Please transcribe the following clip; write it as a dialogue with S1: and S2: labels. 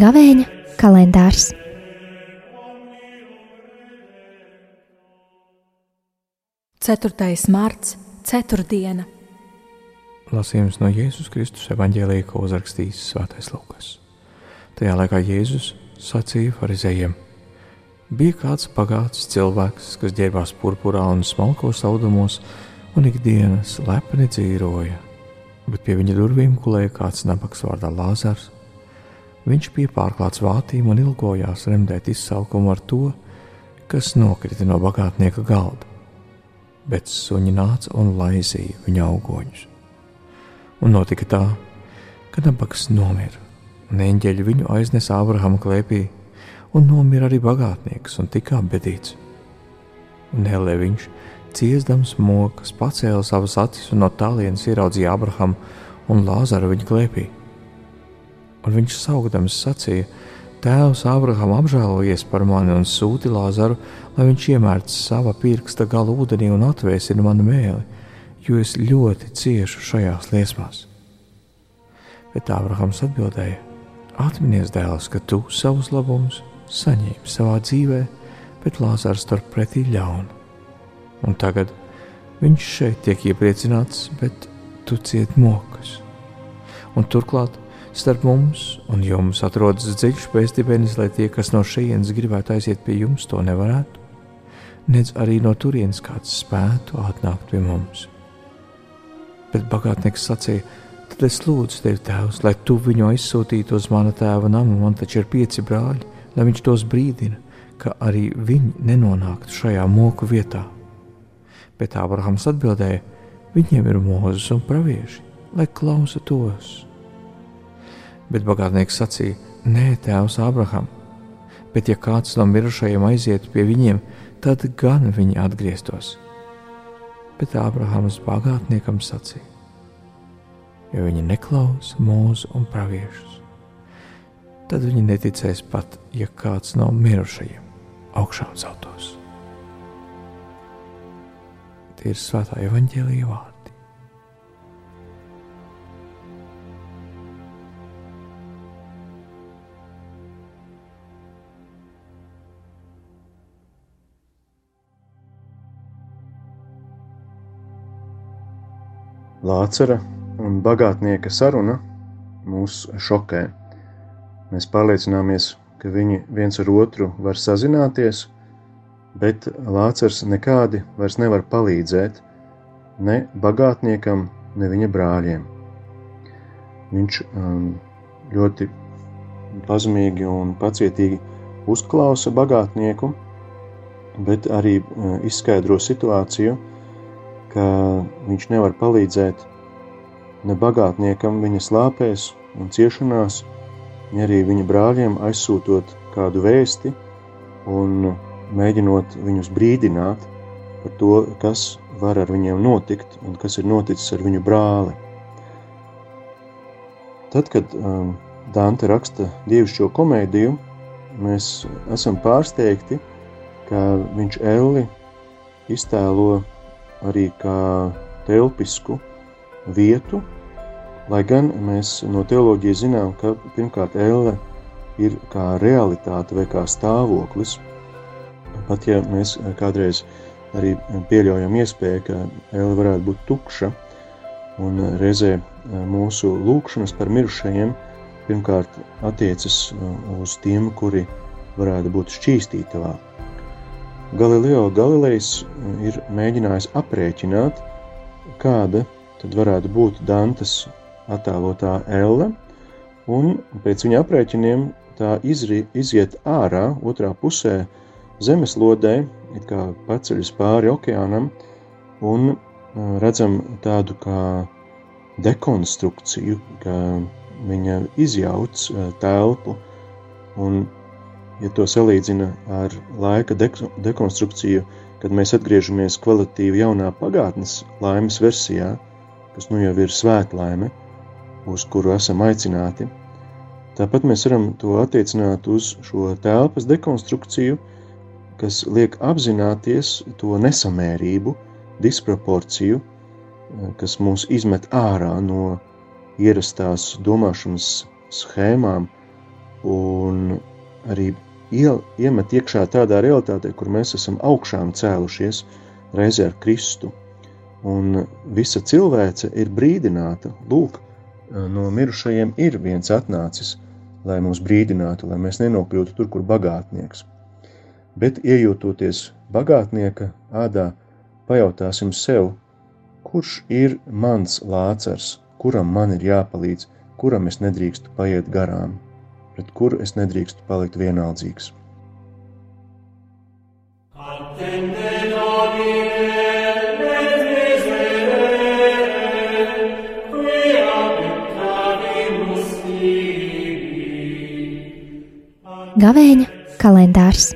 S1: Gavēņa kalendārs.
S2: Ceturtais marts, ceturtdiena.
S3: Lasījums no Jēzus Kristus evanģēlīja, ko uzrakstījis Svētais Lūkas. Tajā laikā Jēzus sacīja farizējiem: Bija kāds pagāts cilvēks, kas ģērbās purpurā un smalkos audumos, un ikdienas lepni dzīvoja, bet pie viņa durvīm gulēja kāds nabaks vārdā Lāzars. Viņš bija pārklāts vātīm un ilgojās remdēt izsalkumu ar to, kas nokrita no bagātnieka galda, bet suņi nāca un laizīja viņa augoņus. Un notika tā, ka nabaks nomira, un eņģeļi viņu aiznesa Ābrahama klēpī, un nomira arī bagātnieks un tika apbedīts. Un Helē viņš, ciesdams mokas, pacēla savas acis un no tālienes ieraudzīja Ābrahamu un Lāzaru viņa klēpī un viņš saugdams sacīja: Tēvs Ābraham apžēlojies par mani un sūti Lāzaru, lai viņš iemērts sava pirksta galu ūdenī un atvēsina manu mēli, jo es ļoti ciešu šajās liesmās. Bet Ābrahams atbildēja: Atminies, dēls, ka tu savus labumus saņēmi savā dzīvē, bet Lāzars turpretī ļaunu. Un tagad viņš šeit tiek iepriecināts, bet tu cieti mokas. Un turklāt Starp mums un jums atrodas dziļš pēcdibenis, lai tie, kas no šejienes gribētu aiziet pie jums, to nevarētu, nedz arī no turienes kāds spētu atnākt pie mums. Bet bagātnieks sacīja, tad es lūdzu tevi, Tēvs, lai tu viņu aizsūtītu uz mana tēva namu, man taču ir pieci brāļi, lai viņš tos brīdina, ka arī viņi nenonāktu šajā moku vietā. Bet Ābrahams atbildēja: Viņiem ir mūzis un pravieši, lai klausa tos. Bet bagātnieks sacīja: Nē, tēvs Abraham, bet ja kāds no mirušajiem aizietu pie viņiem, tad gan viņi atgrieztos. Bet Ābrahams bagātniekam sacīja: Ja viņi neklausa mūzu un praviešus, tad viņi neticēs pat, ja kāds no mirušajiem augšām celtos. Tie ir svētā evaņģēlīja vārdi.
S4: Lācara un bagātnieka saruna mūs šokē. Mēs pārliecināmies, ka viņi viens ar otru var sazināties, bet Lācars nekādi vairs nevar palīdzēt ne bagātniekam, ne viņa brāļiem. Viņš um, ļoti pazemīgi un pacietīgi uzklausa bagātnieku, bet arī uh, izskaidro situāciju, ka viņš nevar palīdzēt ne bagātniekam viņa slāpēs un ciešanās, arī viņa brāļiem aizsūtot kādu vēsti un mēģinot viņus brīdināt par to, kas var ar viņiem notikt un kas ir noticis ar viņu brāli. Tad, kad um, Dante raksta dievišķo komēdiju, mēs esam pārsteigti, ka viņš Elli iztēlo arī kā telpisku vietu, lai gan mēs no teoloģijas zinām, ka pirmkārt elle ir kā realitāte vai kā stāvoklis. Pat ja mēs kādreiz arī pieļaujam iespēju, ka elle varētu būt tukša, un reizē mūsu lūkšanas par mirušajiem pirmkārt attiecas uz tiem, kuri varētu būt šķīstītavā. Galileo Galilejs eh, ir mēģinājis aprēķināt, kāda tad varētu būt Dantes attēlotā elle, un pēc viņa aprēķiniem tā izri, iziet ārā otrā pusē zemeslodē, it kā paceļas pāri okeānam, un redzam tādu kā dekonstrukciju, ka viņa izjauc telpu, un ja to salīdzina ar laika dekonstrukciju, kad mēs atgriežamies kvalitatīvi jaunā pagātnes laimes versijā, kas nu jau ir svētlaime, uz kuru esam aicināti, tāpat mēs varam to attiecināt uz šo telpas dekonstrukciju, kas liek apzināties to nesamērību, disproporciju, kas mūs izmet ārā no ierastās domāšanas schēmām un arī iemet iekšā tādā realitātē, kur mēs esam augšām cēlušies reizē ar Kristu. Un visa cilvēce ir brīdināta, lūk, no mirušajiem ir viens atnācis, lai mūs brīdinātu, lai mēs nenokļūtu tur, kur bagātnieks. Bet iejūtoties bagātnieka ādā, pajautāsim sev, kurš ir mans lācars, kuram man ir jāpalīdz, kuram es nedrīkstu paiet garām, pret kuru es nedrīkstu palikt vienaldzīgs. Attende.
S1: Gavēņa kalendārs